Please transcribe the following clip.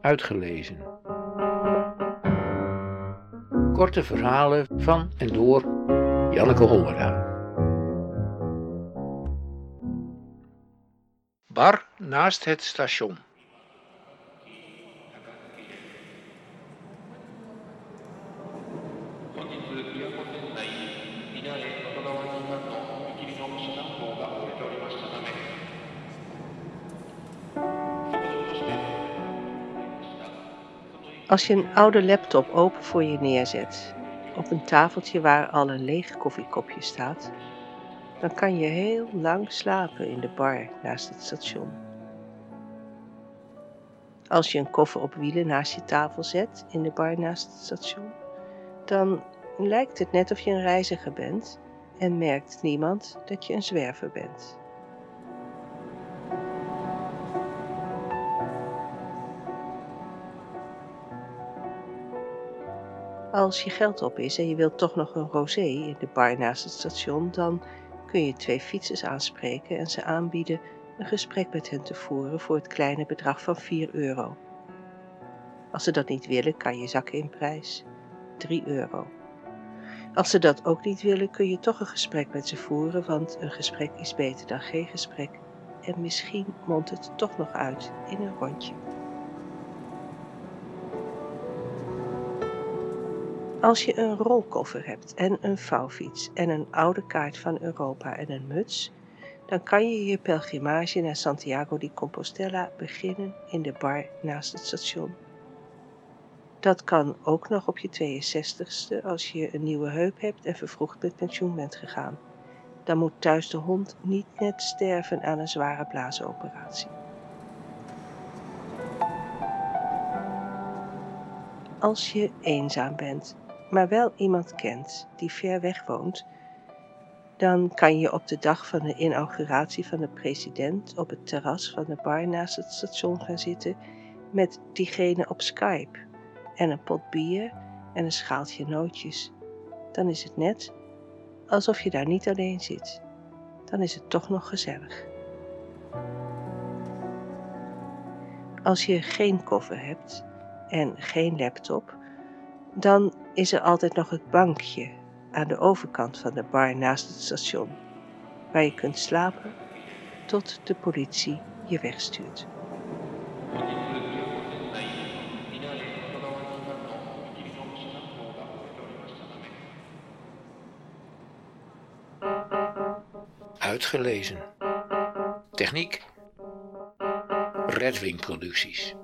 uitgelezen. Korte verhalen van en door Janneke Hollera. Bar naast het station. Als je een oude laptop open voor je neerzet, op een tafeltje waar al een leeg koffiekopje staat, dan kan je heel lang slapen in de bar naast het station. Als je een koffer op wielen naast je tafel zet in de bar naast het station, dan lijkt het net of je een reiziger bent en merkt niemand dat je een zwerver bent. Als je geld op is en je wilt toch nog een rosé in de bar naast het station, dan kun je twee fietsers aanspreken en ze aanbieden een gesprek met hen te voeren voor het kleine bedrag van 4 euro. Als ze dat niet willen, kan je zakken in prijs 3 euro. Als ze dat ook niet willen, kun je toch een gesprek met ze voeren, want een gesprek is beter dan geen gesprek. En misschien mondt het toch nog uit in een rondje. Als je een rolkoffer hebt en een vouwfiets en een oude kaart van Europa en een muts, dan kan je je pelgrimage naar Santiago de Compostela beginnen in de bar naast het station. Dat kan ook nog op je 62ste als je een nieuwe heup hebt en vervroegd met pensioen bent gegaan. Dan moet thuis de hond niet net sterven aan een zware blaasoperatie. Als je eenzaam bent maar wel iemand kent die ver weg woont, dan kan je op de dag van de inauguratie van de president op het terras van de bar naast het station gaan zitten met diegene op Skype en een pot bier en een schaaltje nootjes. Dan is het net alsof je daar niet alleen zit. Dan is het toch nog gezellig. Als je geen koffer hebt en geen laptop, dan is er altijd nog het bankje aan de overkant van de bar naast het station, waar je kunt slapen tot de politie je wegstuurt. Uitgelezen. Techniek. Redwing Producties.